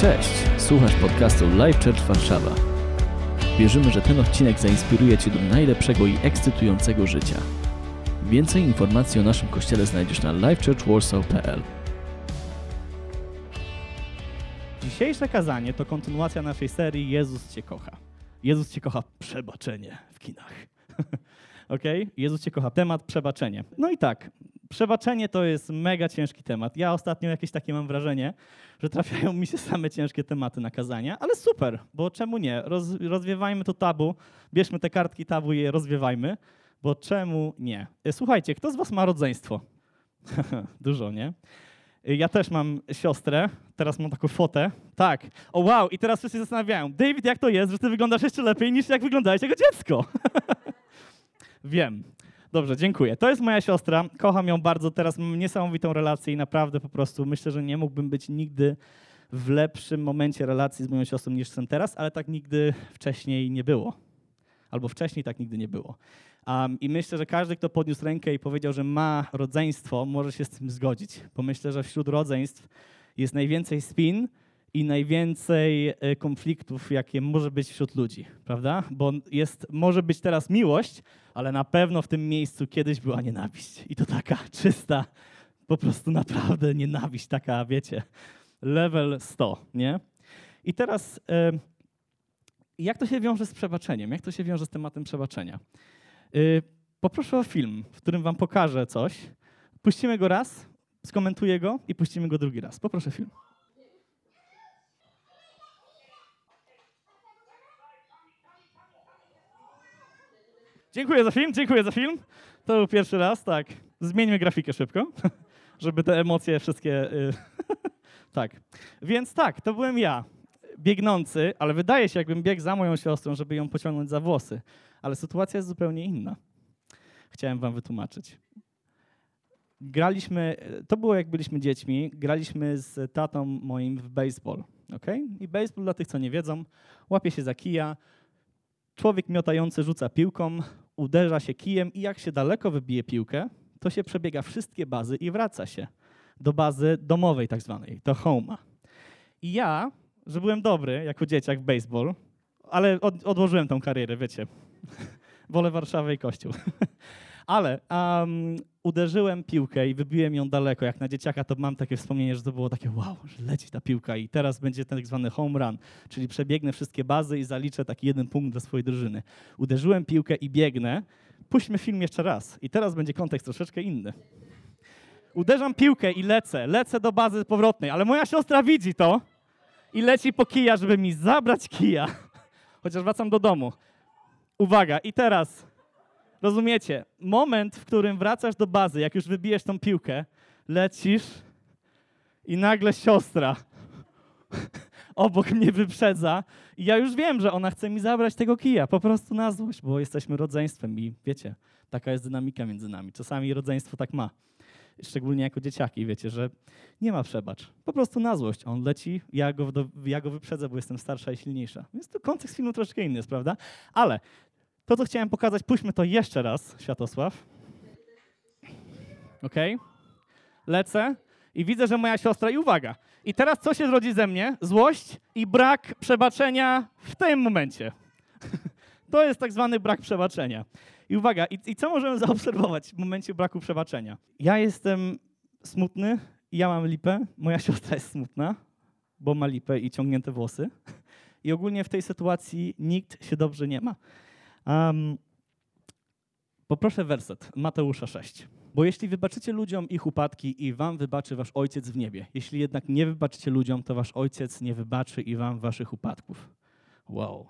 Cześć, słuchasz podcastu Live Church Warszawa. Wierzymy, że ten odcinek zainspiruje Cię do najlepszego i ekscytującego życia. Więcej informacji o naszym kościele znajdziesz na livechurchwarsaw.pl Dzisiejsze kazanie to kontynuacja naszej serii Jezus Cię kocha. Jezus Cię kocha przebaczenie w kinach. ok? Jezus Cię kocha temat przebaczenie. No i tak, przebaczenie to jest mega ciężki temat. Ja ostatnio jakieś takie mam wrażenie, że trafiają mi się same ciężkie tematy na kazania, ale super, bo czemu nie? Roz, rozwiewajmy to tabu, bierzmy te kartki tabu i je rozwiewajmy, bo czemu nie? E, Słuchajcie, kto z was ma rodzeństwo? Dużo, nie? Ja też mam siostrę, teraz mam taką fotę. Tak. O wow, i teraz wszyscy się zastanawiają, David, jak to jest, że ty wyglądasz jeszcze lepiej niż jak wyglądałeś jako dziecko? Wiem. Dobrze, dziękuję. To jest moja siostra, kocham ją bardzo, teraz mam niesamowitą relację i naprawdę po prostu myślę, że nie mógłbym być nigdy w lepszym momencie relacji z moją siostrą niż jestem teraz, ale tak nigdy wcześniej nie było. Albo wcześniej tak nigdy nie było. Um, I myślę, że każdy, kto podniósł rękę i powiedział, że ma rodzeństwo, może się z tym zgodzić, bo myślę, że wśród rodzeństw jest najwięcej spin i najwięcej e, konfliktów, jakie może być wśród ludzi, prawda? Bo jest, może być teraz miłość, ale na pewno w tym miejscu kiedyś była nienawiść. I to taka czysta, po prostu naprawdę nienawiść, taka, wiecie, level 100, nie? I teraz, jak to się wiąże z przebaczeniem? Jak to się wiąże z tematem przebaczenia? Y, Poproszę o film, w którym wam pokażę coś. Puścimy go raz, skomentuję go i puścimy go drugi raz. Poproszę film. Dziękuję za film, dziękuję za film. To był pierwszy raz, tak. Zmieńmy grafikę szybko, żeby te emocje wszystkie... y, tak. Więc tak, to byłem ja, biegnący, ale wydaje się, jakbym biegł za moją siostrą, żeby ją pociągnąć za włosy. Ale sytuacja jest zupełnie inna. Chciałem wam wytłumaczyć. Graliśmy, to było jak byliśmy dziećmi, graliśmy z tatą moim w baseball. Okay? I baseball, dla tych, co nie wiedzą, łapie się za kija, człowiek miotający rzuca piłką, uderza się kijem i jak się daleko wybije piłkę, to się przebiega wszystkie bazy i wraca się do bazy domowej tak zwanej, do home'a. I ja, że byłem dobry jako dzieciak w baseball, ale od, odłożyłem tą karierę, wiecie. Wolę Warszawę i Kościół. ale um, uderzyłem piłkę i wybiłem ją daleko. Jak na dzieciaka to mam takie wspomnienie, że to było takie wow, że leci ta piłka i teraz będzie ten tak zwany home run, czyli przebiegnę wszystkie bazy i zaliczę taki jeden punkt dla swojej drużyny. Uderzyłem piłkę i biegnę. Puśćmy film jeszcze raz i teraz będzie kontekst troszeczkę inny. Uderzam piłkę i lecę, lecę do bazy powrotnej, ale moja siostra widzi to i leci po kija, żeby mi zabrać kija. Chociaż wracam do domu. Uwaga, i teraz rozumiecie, moment, w którym wracasz do bazy, jak już wybijesz tą piłkę, lecisz i nagle siostra obok mnie wyprzedza i ja już wiem, że ona chce mi zabrać tego kija, po prostu na złość, bo jesteśmy rodzeństwem i wiecie, taka jest dynamika między nami. Czasami rodzeństwo tak ma. Szczególnie jako dzieciaki, wiecie, że nie ma przebacz. Po prostu na złość. On leci, ja go, ja go wyprzedzę, bo jestem starsza i silniejsza. Więc to kontekst filmu troszkę inny jest, prawda? Ale to, co chciałem pokazać, puśćmy to jeszcze raz, Światosław. OK? Lecę i widzę, że moja siostra, i uwaga, i teraz co się rodzi ze mnie? Złość i brak przebaczenia w tym momencie. to jest tak zwany brak przebaczenia. I uwaga, i, i co możemy zaobserwować w momencie braku przebaczenia? Ja jestem smutny, ja mam lipę, moja siostra jest smutna, bo ma lipę i ciągnięte włosy. I ogólnie w tej sytuacji nikt się dobrze nie ma. Um, poproszę werset Mateusza 6. Bo jeśli wybaczycie ludziom ich upadki i wam wybaczy wasz Ojciec w niebie. Jeśli jednak nie wybaczycie ludziom, to wasz Ojciec nie wybaczy i wam waszych upadków. Wow.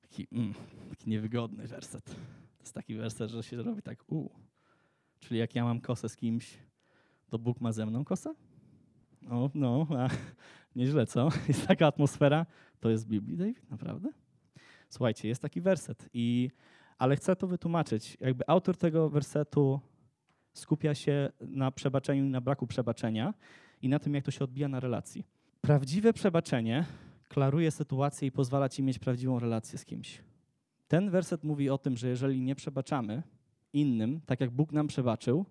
Taki, mm, taki niewygodny werset. To jest taki werset, że się robi tak u. Czyli jak ja mam kosę z kimś, to Bóg ma ze mną kosę? O, no, a, nieźle, co? Jest taka atmosfera. To jest z Biblii, David? Naprawdę? Słuchajcie, jest taki werset, i, ale chcę to wytłumaczyć. Jakby autor tego wersetu skupia się na przebaczeniu i na braku przebaczenia i na tym, jak to się odbija na relacji. Prawdziwe przebaczenie klaruje sytuację i pozwala ci mieć prawdziwą relację z kimś. Ten werset mówi o tym, że jeżeli nie przebaczamy innym, tak jak Bóg nam przebaczył,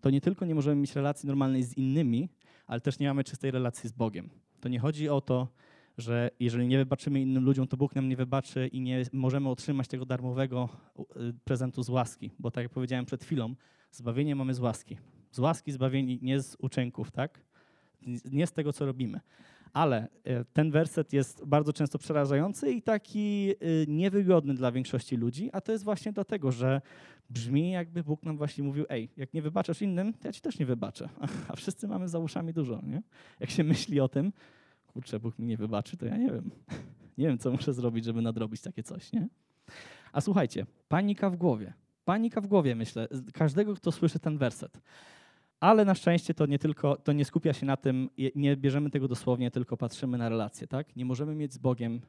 to nie tylko nie możemy mieć relacji normalnej z innymi, ale też nie mamy czystej relacji z Bogiem. To nie chodzi o to, że jeżeli nie wybaczymy innym ludziom, to Bóg nam nie wybaczy i nie możemy otrzymać tego darmowego y, prezentu z łaski. Bo tak jak powiedziałem przed chwilą, zbawienie mamy z łaski. Z łaski zbawieni, nie z uczynków, tak? Nie z tego, co robimy. Ale y, ten werset jest bardzo często przerażający i taki y, niewygodny dla większości ludzi, a to jest właśnie dlatego, że brzmi jakby Bóg nam właśnie mówił, ej, jak nie wybaczasz innym, to ja ci też nie wybaczę. A wszyscy mamy za uszami dużo, nie? Jak się myśli o tym, kurczę, Bóg mi nie wybaczy, to ja nie wiem. Nie wiem, co muszę zrobić, żeby nadrobić takie coś, nie? A słuchajcie, panika w głowie. Panika w głowie, myślę, każdego, kto słyszy ten werset. Ale na szczęście to nie tylko, to nie skupia się na tym, nie bierzemy tego dosłownie, tylko patrzymy na relacje, tak? Nie możemy mieć z Bogiem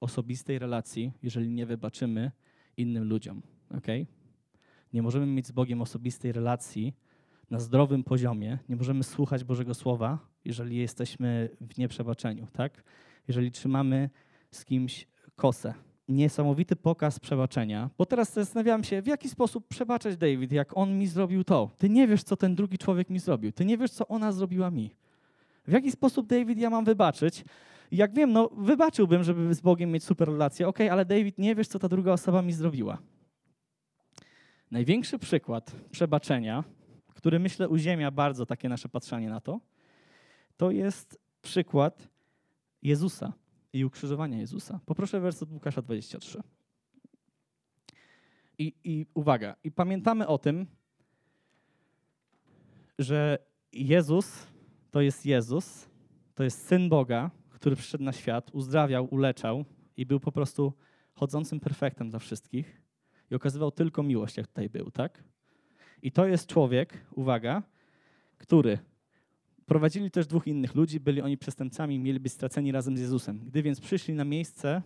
osobistej relacji, jeżeli nie wybaczymy innym ludziom, ok? Nie możemy mieć z Bogiem osobistej relacji na zdrowym poziomie, nie możemy słuchać Bożego Słowa, jeżeli jesteśmy w nieprzebaczeniu, tak? Jeżeli trzymamy z kimś kosę. Niesamowity pokaz przebaczenia, bo teraz zastanawiam się, w jaki sposób przebaczać David, jak on mi zrobił to. Ty nie wiesz, co ten drugi człowiek mi zrobił. Ty nie wiesz, co ona zrobiła mi. W jaki sposób, David, ja mam wybaczyć? Jak wiem, no wybaczyłbym, żeby z Bogiem mieć super relację, ok, ale David, nie wiesz, co ta druga osoba mi zrobiła. Największy przykład przebaczenia, który myślę uziemia bardzo takie nasze patrzenie na to, to jest przykład Jezusa i ukrzyżowania Jezusa. Poproszę werset Łukasza 23. I, I uwaga, i pamiętamy o tym, że Jezus to jest Jezus, to jest Syn Boga, który przyszedł na świat, uzdrawiał, uleczał i był po prostu chodzącym perfektem dla wszystkich i okazywał tylko miłość, jak tutaj był, tak? I to jest człowiek, uwaga, który Prowadzili też dwóch innych ludzi, byli oni przestępcami, mieli być straceni razem z Jezusem. Gdy więc przyszli na miejsce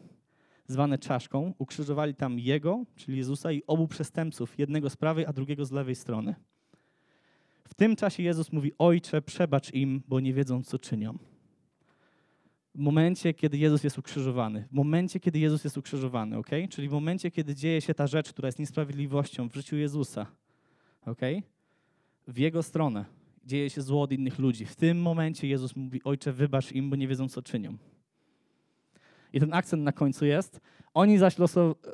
zwane czaszką, ukrzyżowali tam Jego, czyli Jezusa i obu przestępców, jednego z prawej, a drugiego z lewej strony. W tym czasie Jezus mówi, Ojcze, przebacz im, bo nie wiedzą, co czynią. W momencie, kiedy Jezus jest ukrzyżowany, w momencie, kiedy Jezus jest ukrzyżowany, ok? Czyli w momencie, kiedy dzieje się ta rzecz, która jest niesprawiedliwością w życiu Jezusa, ok? W Jego stronę, dzieje się zło od innych ludzi. W tym momencie Jezus mówi, Ojcze, wybacz im, bo nie wiedzą, co czynią. I ten akcent na końcu jest, oni zaś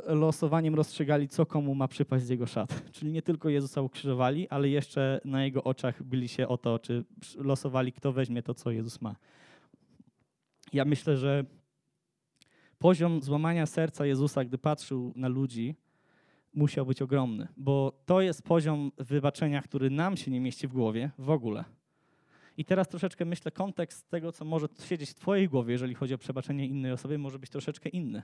losowaniem rozstrzygali, co komu ma przypaść z jego szat. Czyli nie tylko Jezusa ukrzyżowali, ale jeszcze na jego oczach byli się o to, czy losowali, kto weźmie to, co Jezus ma. Ja myślę, że poziom złamania serca Jezusa, gdy patrzył na ludzi, musiał być ogromny, bo to jest poziom wybaczenia, który nam się nie mieści w głowie w ogóle. I teraz troszeczkę myślę, kontekst tego, co może siedzieć w Twojej głowie, jeżeli chodzi o przebaczenie innej osoby, może być troszeczkę inny.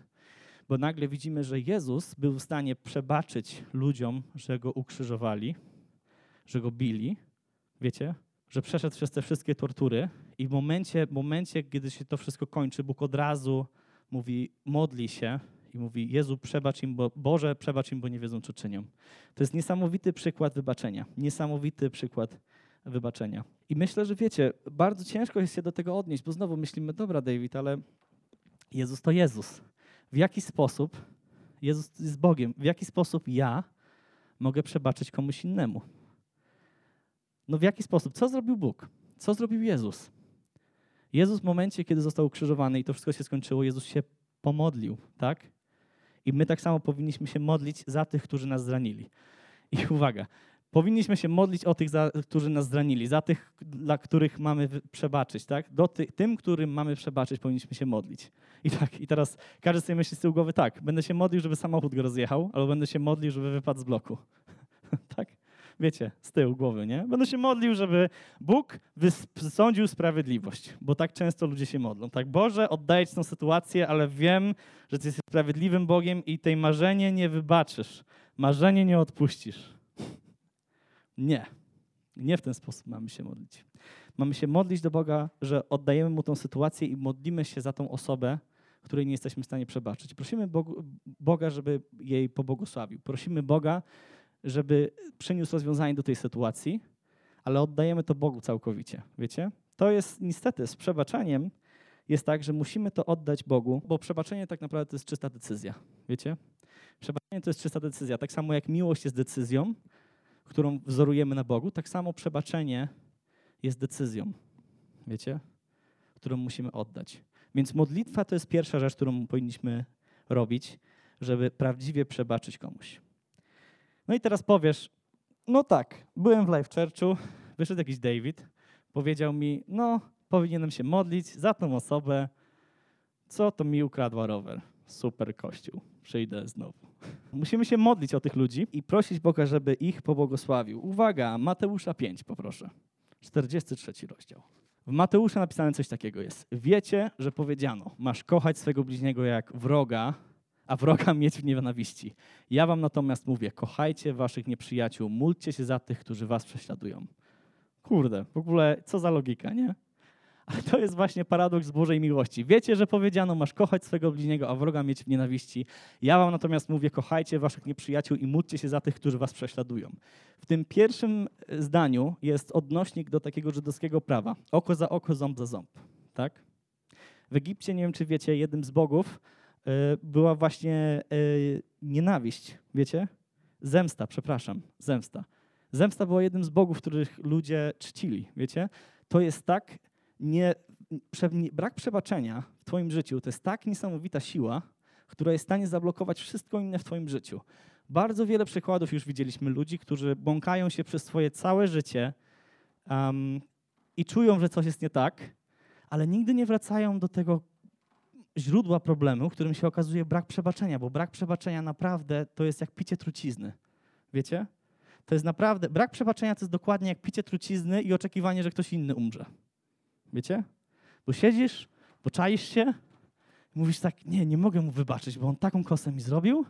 Bo nagle widzimy, że Jezus był w stanie przebaczyć ludziom, że go ukrzyżowali, że go bili. Wiecie? Że przeszedł przez te wszystkie tortury i w momencie, w momencie, kiedy się to wszystko kończy, Bóg od razu mówi, modli się, mówi: Jezu, przebacz im, bo Boże, przebacz im, bo nie wiedzą, co czynią. To jest niesamowity przykład wybaczenia. Niesamowity przykład wybaczenia. I myślę, że wiecie, bardzo ciężko jest się do tego odnieść, bo znowu myślimy: dobra, David, ale Jezus to Jezus. W jaki sposób Jezus jest Bogiem? W jaki sposób ja mogę przebaczyć komuś innemu? No w jaki sposób? Co zrobił Bóg? Co zrobił Jezus? Jezus w momencie, kiedy został ukrzyżowany i to wszystko się skończyło, Jezus się pomodlił, tak? I my tak samo powinniśmy się modlić za tych, którzy nas zranili. I uwaga, powinniśmy się modlić o tych, za, którzy nas zranili, za tych, dla których mamy przebaczyć, tak? Do ty, tym, którym mamy przebaczyć, powinniśmy się modlić. I tak, i teraz każdy sobie myśli z tyłu głowy, tak, będę się modlił, żeby samochód go rozjechał, albo będę się modlił, żeby wypadł z bloku. tak? Wiecie, z tyłu głowy, nie? Będę się modlił, żeby Bóg wysądził sprawiedliwość, bo tak często ludzie się modlą. Tak, Boże, oddaję Ci tę sytuację, ale wiem, że Ty jesteś sprawiedliwym Bogiem i tej marzenie nie wybaczysz. Marzenie nie odpuścisz. Nie. Nie w ten sposób mamy się modlić. Mamy się modlić do Boga, że oddajemy Mu tą sytuację i modlimy się za tą osobę, której nie jesteśmy w stanie przebaczyć. Prosimy Boga, żeby jej pobłogosławił. Prosimy Boga, żeby przyniósł rozwiązanie do tej sytuacji, ale oddajemy to Bogu całkowicie. Wiecie? To jest niestety z przebaczaniem jest tak, że musimy to oddać Bogu, bo przebaczenie tak naprawdę to jest czysta decyzja. Wiecie? Przebaczenie to jest czysta decyzja. Tak samo jak miłość jest decyzją, którą wzorujemy na Bogu, tak samo przebaczenie jest decyzją. Wiecie? którą musimy oddać. Więc modlitwa to jest pierwsza rzecz, którą powinniśmy robić, żeby prawdziwie przebaczyć komuś. No i teraz powiesz, no tak, byłem w Life Churchu, wyszedł jakiś David, powiedział mi, no powinienem się modlić za tą osobę, co to mi ukradła rower. Super kościół, przyjdę znowu. Musimy się modlić o tych ludzi i prosić Boga, żeby ich pobłogosławił. Uwaga, Mateusza 5 poproszę. 43 rozdział. W Mateusza napisane coś takiego jest. Wiecie, że powiedziano, masz kochać swego bliźniego jak wroga, a wroga mieć w nienawiści. Ja wam natomiast mówię, kochajcie waszych nieprzyjaciół, módlcie się za tych, którzy was prześladują. Kurde, w ogóle co za logika, nie? Ale to jest właśnie paradoks Bożej miłości. Wiecie, że powiedziano, masz kochać swego bliźniego, a wroga mieć w nienawiści. Ja wam natomiast mówię, kochajcie waszych nieprzyjaciół i módlcie się za tych, którzy was prześladują. W tym pierwszym zdaniu jest odnośnik do takiego żydowskiego prawa. Oko za oko, ząb za ząb. Tak? W Egipcie, nie wiem czy wiecie, jednym z bogów była właśnie y, nienawiść. Wiecie? Zemsta, przepraszam, zemsta. Zemsta była jednym z bogów, których ludzie czcili. Wiecie? To jest tak nie, brak przebaczenia w Twoim życiu to jest tak niesamowita siła, która jest w stanie zablokować wszystko inne w Twoim życiu. Bardzo wiele przykładów już widzieliśmy ludzi, którzy błąkają się przez swoje całe życie um, i czują, że coś jest nie tak, ale nigdy nie wracają do tego źródła problemu, którym się okazuje brak przebaczenia, bo brak przebaczenia naprawdę to jest jak picie trucizny. Wiecie? To jest naprawdę, brak przebaczenia to jest dokładnie jak picie trucizny i oczekiwanie, że ktoś inny umrze. Wiecie? Bo siedzisz, poczaisz się i mówisz tak, nie, nie mogę mu wybaczyć, bo on taką kosę mi zrobił,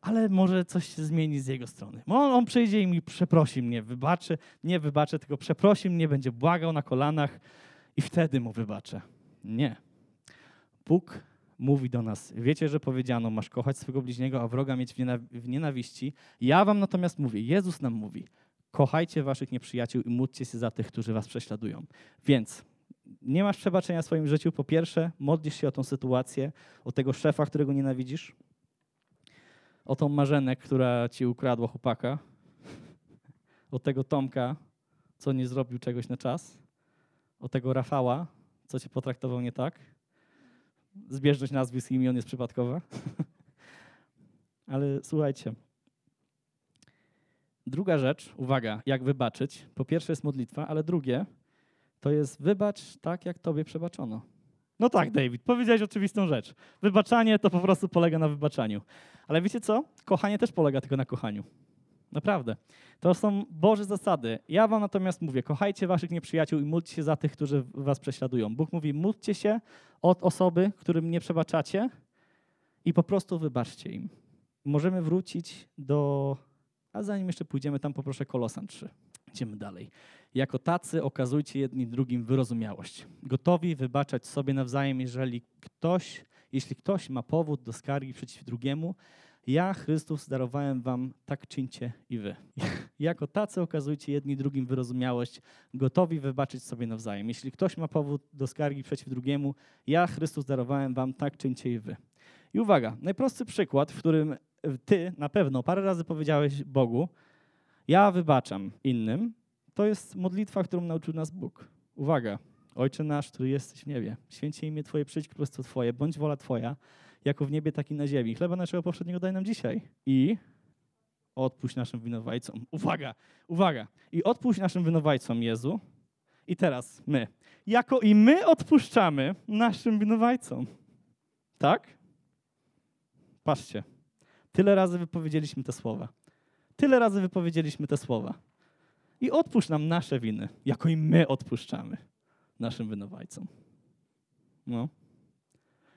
ale może coś się zmieni z jego strony. On, on przyjdzie i mi przeprosi mnie, wybaczy, nie wybaczę, tylko przeprosi mnie, będzie błagał na kolanach i wtedy mu wybaczę. Nie. Bóg mówi do nas, wiecie, że powiedziano, masz kochać swego bliźniego, a wroga mieć w nienawiści. Ja wam natomiast mówię, Jezus nam mówi, kochajcie waszych nieprzyjaciół i módlcie się za tych, którzy was prześladują. Więc nie masz przebaczenia w swoim życiu, po pierwsze, modlisz się o tą sytuację, o tego szefa, którego nienawidzisz, o tą marzenę, która ci ukradła chłopaka, o tego Tomka, co nie zrobił czegoś na czas, o tego Rafała, co cię potraktował nie tak. Zbieżność nazwisk i imion jest przypadkowa. Ale słuchajcie. Druga rzecz, uwaga, jak wybaczyć. Po pierwsze jest modlitwa, ale drugie, to jest wybacz tak, jak tobie przebaczono. No tak, David, powiedziałeś oczywistą rzecz. Wybaczanie to po prostu polega na wybaczaniu. Ale wiecie co? Kochanie też polega tylko na kochaniu. Naprawdę. To są Boże zasady. Ja wam natomiast mówię, kochajcie waszych nieprzyjaciół i módlcie się za tych, którzy was prześladują. Bóg mówi, módlcie się od osoby, którym nie przebaczacie i po prostu wybaczcie im. Możemy wrócić do... A zanim jeszcze pójdziemy tam, poproszę Kolosan 3. Idziemy dalej. Jako tacy okazujcie jedni drugim wyrozumiałość. Gotowi wybaczać sobie nawzajem, jeżeli ktoś, jeśli ktoś ma powód do skargi przeciw drugiemu, ja, Chrystus, darowałem wam, tak czyńcie i wy. Jako tacy okazujcie jedni drugim wyrozumiałość, gotowi wybaczyć sobie nawzajem. Jeśli ktoś ma powód do skargi przeciw drugiemu, ja, Chrystus, darowałem wam, tak czyńcie i wy. I uwaga, najprostszy przykład, w którym ty na pewno parę razy powiedziałeś Bogu, ja wybaczam innym, to jest modlitwa, którą nauczył nas Bóg. Uwaga, Ojcze nasz, który jesteś w niebie, święcie imię Twoje, przyjdź królestwo Twoje, bądź wola Twoja, jako w niebie, tak i na ziemi. Chleba naszego powszedniego daj nam dzisiaj. I odpuść naszym winowajcom. Uwaga, uwaga. I odpuść naszym winowajcom, Jezu. I teraz my. Jako i my odpuszczamy naszym winowajcom. Tak? Patrzcie. Tyle razy wypowiedzieliśmy te słowa. Tyle razy wypowiedzieliśmy te słowa. I odpuść nam nasze winy, jako i my odpuszczamy naszym winowajcom. No.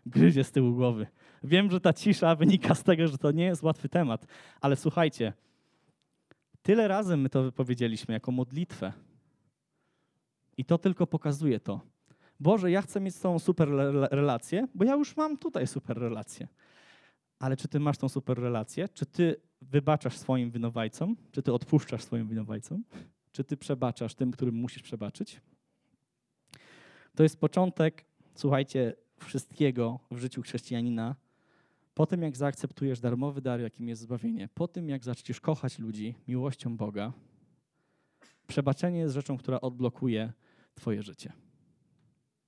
Gryzie z tyłu głowy. Wiem, że ta cisza wynika z tego, że to nie jest łatwy temat, ale słuchajcie, tyle razy my to wypowiedzieliśmy jako modlitwę. I to tylko pokazuje to. Boże, ja chcę mieć z Tobą super relację, bo ja już mam tutaj super relację. Ale czy Ty masz tą super relację? Czy Ty wybaczasz swoim winowajcom? Czy ty odpuszczasz swoim winowajcom? Czy ty przebaczasz tym, którym musisz przebaczyć? To jest początek, słuchajcie, wszystkiego w życiu chrześcijanina. Po tym, jak zaakceptujesz darmowy dar, jakim jest zbawienie, po tym, jak zaczniesz kochać ludzi miłością Boga, przebaczenie jest rzeczą, która odblokuje Twoje życie.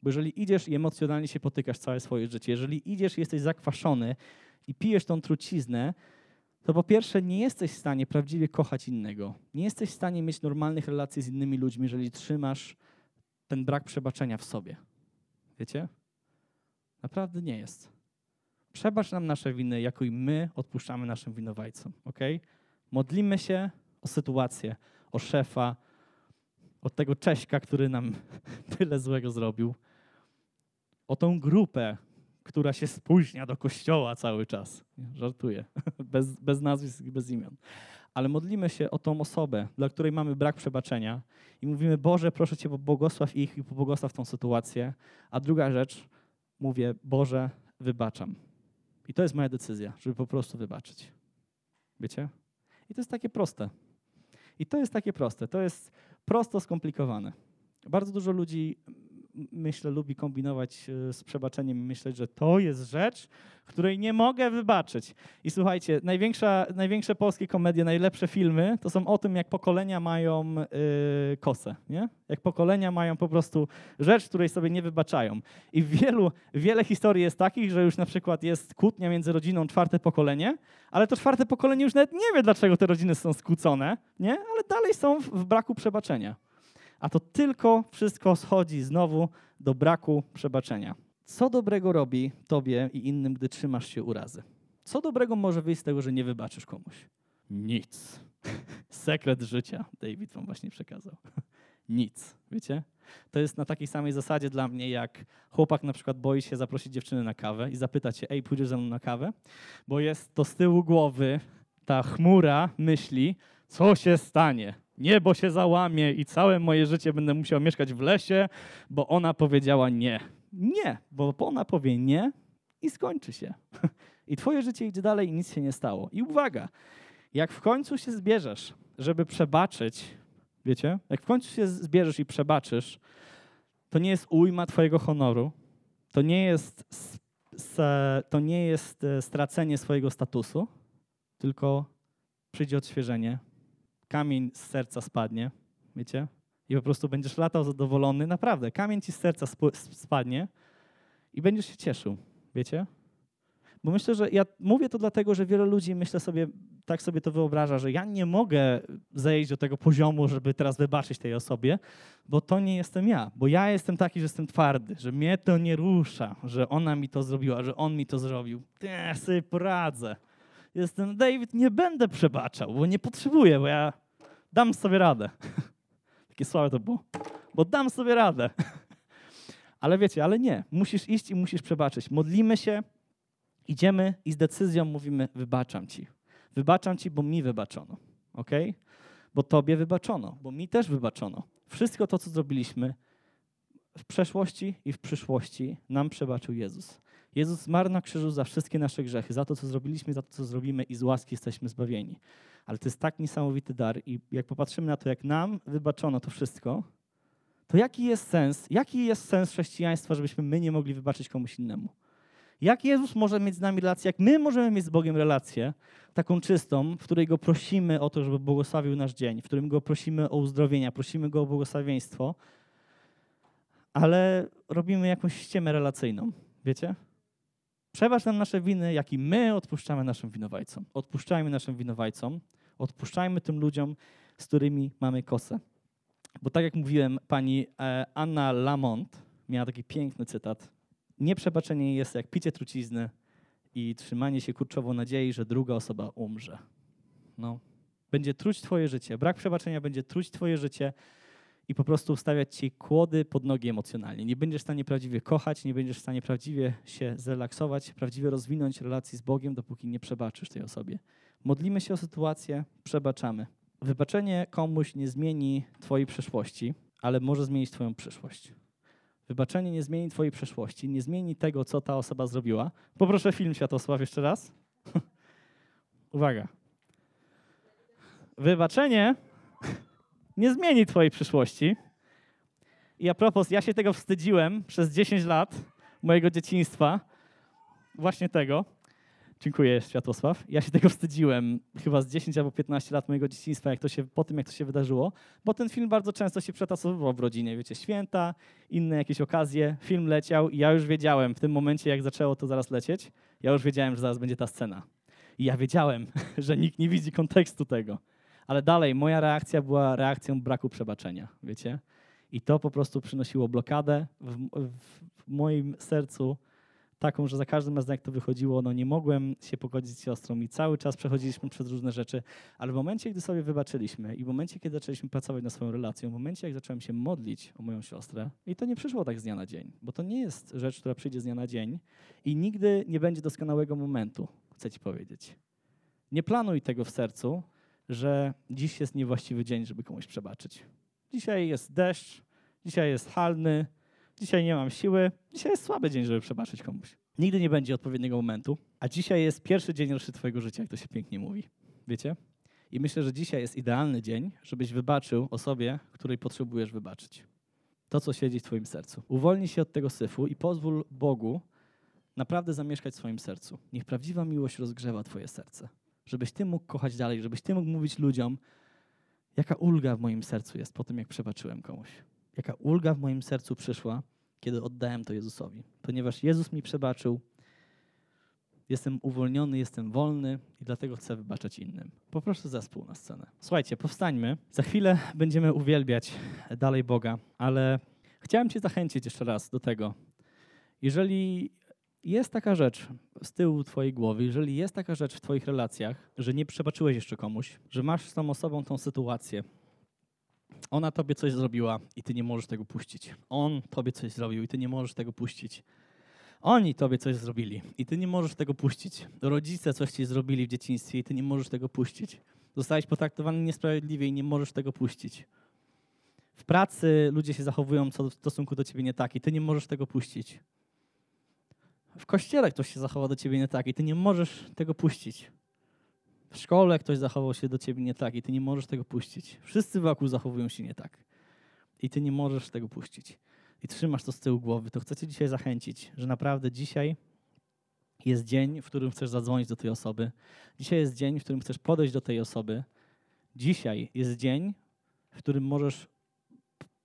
Bo jeżeli idziesz i emocjonalnie się potykasz całe swoje życie, jeżeli idziesz i jesteś zakwaszony i pijesz tą truciznę, to po pierwsze nie jesteś w stanie prawdziwie kochać innego. Nie jesteś w stanie mieć normalnych relacji z innymi ludźmi, jeżeli trzymasz ten brak przebaczenia w sobie. Wiecie? Naprawdę nie jest. Przebacz nam nasze winy, jako i my odpuszczamy naszym winowajcom. ok? Modlimy się o sytuację, o szefa, o tego Cześka, który nam tyle złego zrobił, o tą grupę, która się spóźnia do kościoła cały czas. Żartuję, bez, bez nazwisk bez imion. Ale modlimy się o tą osobę, dla której mamy brak przebaczenia i mówimy, Boże, proszę Cię, błogosław ich i pobłogosław tą sytuację. A druga rzecz, mówię, Boże, wybaczam. I to jest moja decyzja, żeby po prostu wybaczyć. Wiecie? I to jest takie proste. I to jest takie proste. To jest prosto skomplikowane. Bardzo dużo ludzi myślę, lubi kombinować e, z przebaczeniem i myśleć, że to jest rzecz, której nie mogę wybaczyć. I słuchajcie, największa, największe polskie komedie, najlepsze filmy to są o tym, jak pokolenia mają yy, kosę. Nie? Jak pokolenia mają po prostu rzecz, której sobie nie wybaczają. I wielu, wiele historii jest takich, że już na przykład jest kłótnia między rodziną czwarte pokolenie, ale to czwarte pokolenie już nawet nie wie, dlaczego te rodziny są skłócone, nie? ale dalej są w, w braku przebaczenia a to tylko wszystko schodzi znowu do braku przebaczenia. Co dobrego robi tobie i innym, gdy trzymasz się urazy? Co dobrego może wyjść z tego, że nie wybaczysz komuś? Nic. Sekret życia David wam właśnie przekazał. Nic, wiecie? To jest na takiej samej zasadzie dla mnie, jak chłopak na przykład boi się zaprosić dziewczynę na kawę i zapytać się, ej, pójdziesz ze mną na kawę? Bo jest to z tyłu głowy ta chmura myśli, co się stanie? niebo się załamie i całe moje życie będę musiał mieszkać w lesie, bo ona powiedziała nie. Nie, bo ona powie nie i skończy się. I twoje życie idzie dalej i nic się nie stało. I uwaga, jak w końcu się zbierzesz, żeby przebaczyć, wiecie, jak w końcu się zbierzesz i przebaczysz, to nie jest ujma twojego honoru, to nie jest, to nie jest e, stracenie swojego statusu, tylko przyjdzie odświeżenie, kamień z serca spadnie, wiecie? I po prostu będziesz latał zadowolony. Naprawdę, kamień ci z serca spadnie i będziesz się cieszył, wiecie? Bo myślę, że ja mówię to dlatego, że wiele ludzi, myślę sobie, tak sobie to wyobraża, że ja nie mogę zejść do tego poziomu, żeby teraz wybaczyć tej osobie, bo to nie jestem ja. Bo ja jestem taki, że jestem twardy, że mnie to nie rusza, że ona mi to zrobiła, że on mi to zrobił. Ja sobie poradzę. Jestem David, nie będę przebaczał, bo nie potrzebuję, bo ja dam sobie radę. Takie słabe to było. Bo dam sobie radę. Ale wiecie, ale nie. Musisz iść i musisz przebaczyć. Modlimy się, idziemy i z decyzją mówimy: Wybaczam ci. Wybaczam ci, bo mi wybaczono. Ok? Bo tobie wybaczono, bo mi też wybaczono. Wszystko to, co zrobiliśmy w przeszłości i w przyszłości, nam przebaczył Jezus. Jezus zmarł na krzyżu za wszystkie nasze grzechy, za to, co zrobiliśmy, za to, co zrobimy i z łaski jesteśmy zbawieni. Ale to jest tak niesamowity dar i jak popatrzymy na to, jak nam wybaczono to wszystko, to jaki jest sens, jaki jest sens chrześcijaństwa, żebyśmy my nie mogli wybaczyć komuś innemu? Jak Jezus może mieć z nami relację, jak my możemy mieć z Bogiem relację taką czystą, w której Go prosimy o to, żeby błogosławił nasz dzień, w którym Go prosimy o uzdrowienia, prosimy Go o błogosławieństwo, ale robimy jakąś ściemę relacyjną, wiecie? Przebacz nam nasze winy, jak i my odpuszczamy naszym winowajcom. Odpuszczajmy naszym winowajcom, odpuszczajmy tym ludziom, z którymi mamy kosę. Bo tak jak mówiłem, pani e, Anna Lamont miała taki piękny cytat. Nieprzebaczenie jest jak picie trucizny i trzymanie się kurczowo nadziei, że druga osoba umrze. No. Będzie truć twoje życie. Brak przebaczenia będzie truć twoje życie i po prostu ustawiać ci kłody pod nogi emocjonalnie. Nie będziesz w stanie prawdziwie kochać, nie będziesz w stanie prawdziwie się zrelaksować, prawdziwie rozwinąć relacji z Bogiem, dopóki nie przebaczysz tej osobie. Modlimy się o sytuację, przebaczamy. Wybaczenie komuś nie zmieni twojej przeszłości, ale może zmienić twoją przyszłość. Wybaczenie nie zmieni twojej przeszłości, nie zmieni tego, co ta osoba zrobiła. Poproszę film Światosław jeszcze raz. Uwaga. Wybaczenie nie zmieni twojej przyszłości. I a propos, ja się tego wstydziłem przez 10 lat mojego dzieciństwa, właśnie tego. Dziękuję, Światłosław. Ja się tego wstydziłem chyba z 10 albo 15 lat mojego dzieciństwa, jak to się, po tym, jak to się wydarzyło, bo ten film bardzo często się przetasowywał w rodzinie. Wiecie, święta, inne jakieś okazje, film leciał i ja już wiedziałem w tym momencie, jak zaczęło to zaraz lecieć, ja już wiedziałem, że zaraz będzie ta scena. I ja wiedziałem, że nikt nie widzi kontekstu tego. Ale dalej, moja reakcja była reakcją braku przebaczenia, wiecie? I to po prostu przynosiło blokadę w, w moim sercu, taką, że za każdym razem jak to wychodziło, no nie mogłem się pogodzić z siostrą i cały czas przechodziliśmy przez różne rzeczy, ale w momencie, gdy sobie wybaczyliśmy i w momencie, kiedy zaczęliśmy pracować nad swoją relacją, w momencie, jak zacząłem się modlić o moją siostrę, i to nie przyszło tak z dnia na dzień, bo to nie jest rzecz, która przyjdzie z dnia na dzień i nigdy nie będzie doskonałego momentu, chcę ci powiedzieć. Nie planuj tego w sercu, że dziś jest niewłaściwy dzień, żeby komuś przebaczyć. Dzisiaj jest deszcz, dzisiaj jest halny, dzisiaj nie mam siły, dzisiaj jest słaby dzień, żeby przebaczyć komuś. Nigdy nie będzie odpowiedniego momentu, a dzisiaj jest pierwszy dzień roszy Twojego życia, jak to się pięknie mówi. Wiecie? I myślę, że dzisiaj jest idealny dzień, żebyś wybaczył osobie, której potrzebujesz wybaczyć. To, co siedzi w Twoim sercu. Uwolnij się od tego syfu i pozwól Bogu naprawdę zamieszkać w swoim sercu. Niech prawdziwa miłość rozgrzewa Twoje serce. Żebyś Ty mógł kochać dalej, żebyś Ty mógł mówić ludziom, jaka ulga w moim sercu jest po tym, jak przebaczyłem komuś jaka ulga w moim sercu przyszła, kiedy oddałem to Jezusowi. Ponieważ Jezus mi przebaczył, jestem uwolniony, jestem wolny i dlatego chcę wybaczać innym. Poproszę zespół na scenę. Słuchajcie, powstańmy. Za chwilę będziemy uwielbiać dalej Boga, ale chciałem Cię zachęcić jeszcze raz do tego. Jeżeli jest taka rzecz z tyłu Twojej głowy, jeżeli jest taka rzecz w Twoich relacjach, że nie przebaczyłeś jeszcze komuś, że masz z tą osobą tą sytuację, ona tobie coś zrobiła i ty nie możesz tego puścić. On tobie coś zrobił i ty nie możesz tego puścić. Oni tobie coś zrobili i ty nie możesz tego puścić. Rodzice coś ci zrobili w dzieciństwie i ty nie możesz tego puścić. Zostałeś potraktowany niesprawiedliwie i nie możesz tego puścić. W pracy ludzie się zachowują co w stosunku do ciebie nie tak i ty nie możesz tego puścić. W kościele ktoś się zachowa do ciebie nie tak i ty nie możesz tego puścić. W szkole ktoś zachował się do ciebie nie tak i ty nie możesz tego puścić. Wszyscy wokół zachowują się nie tak. I ty nie możesz tego puścić. I trzymasz to z tyłu głowy. To chcę cię dzisiaj zachęcić, że naprawdę dzisiaj jest dzień, w którym chcesz zadzwonić do tej osoby. Dzisiaj jest dzień, w którym chcesz podejść do tej osoby. Dzisiaj jest dzień, w którym możesz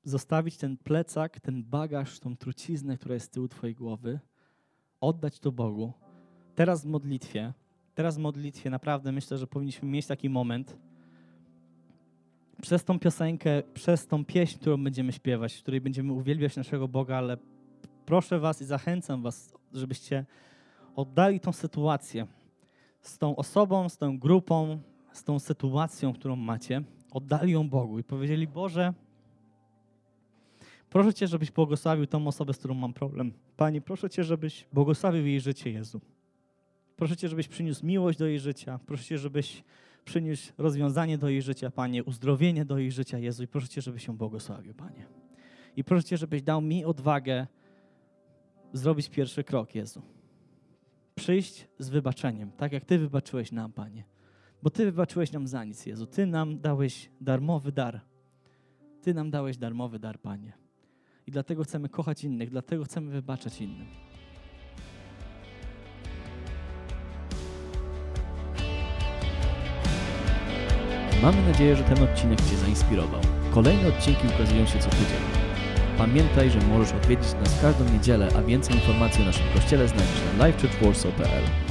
zostawić ten plecak, ten bagaż, tą truciznę, która jest z tyłu twojej głowy, oddać to Bogu. Teraz w modlitwie teraz w modlitwie naprawdę myślę, że powinniśmy mieć taki moment, przez tą piosenkę, przez tą pieśń, którą będziemy śpiewać, w której będziemy uwielbiać naszego Boga, ale proszę Was i zachęcam Was, żebyście oddali tą sytuację z tą osobą, z tą grupą, z tą sytuacją, którą macie, oddali ją Bogu i powiedzieli: Boże, proszę Cię, żebyś błogosławił tą osobę, z którą mam problem. Panie, proszę Cię, żebyś błogosławił jej życie, Jezu. Proszę Cię, żebyś przyniósł miłość do jej życia. Proszę Cię, żebyś przyniósł rozwiązanie do jej życia, Panie, uzdrowienie do jej życia, Jezu. I proszę Cię, żebyś ją błogosławił, Panie. I proszę Cię, żebyś dał mi odwagę zrobić pierwszy krok, Jezu. Przyjść z wybaczeniem, tak jak Ty wybaczyłeś nam, Panie. Bo Ty wybaczyłeś nam za nic, Jezu. Ty nam dałeś darmowy dar. Ty nam dałeś darmowy dar, Panie. I dlatego chcemy kochać innych, dlatego chcemy wybaczać innym. Mamy nadzieję, że ten odcinek Cię zainspirował. Kolejne odcinki ukazują się co tydzień. Pamiętaj, że możesz odwiedzić nas każdą niedzielę, a więcej informacji o naszym kościele znajdziesz na livechurchwarsaw.pl.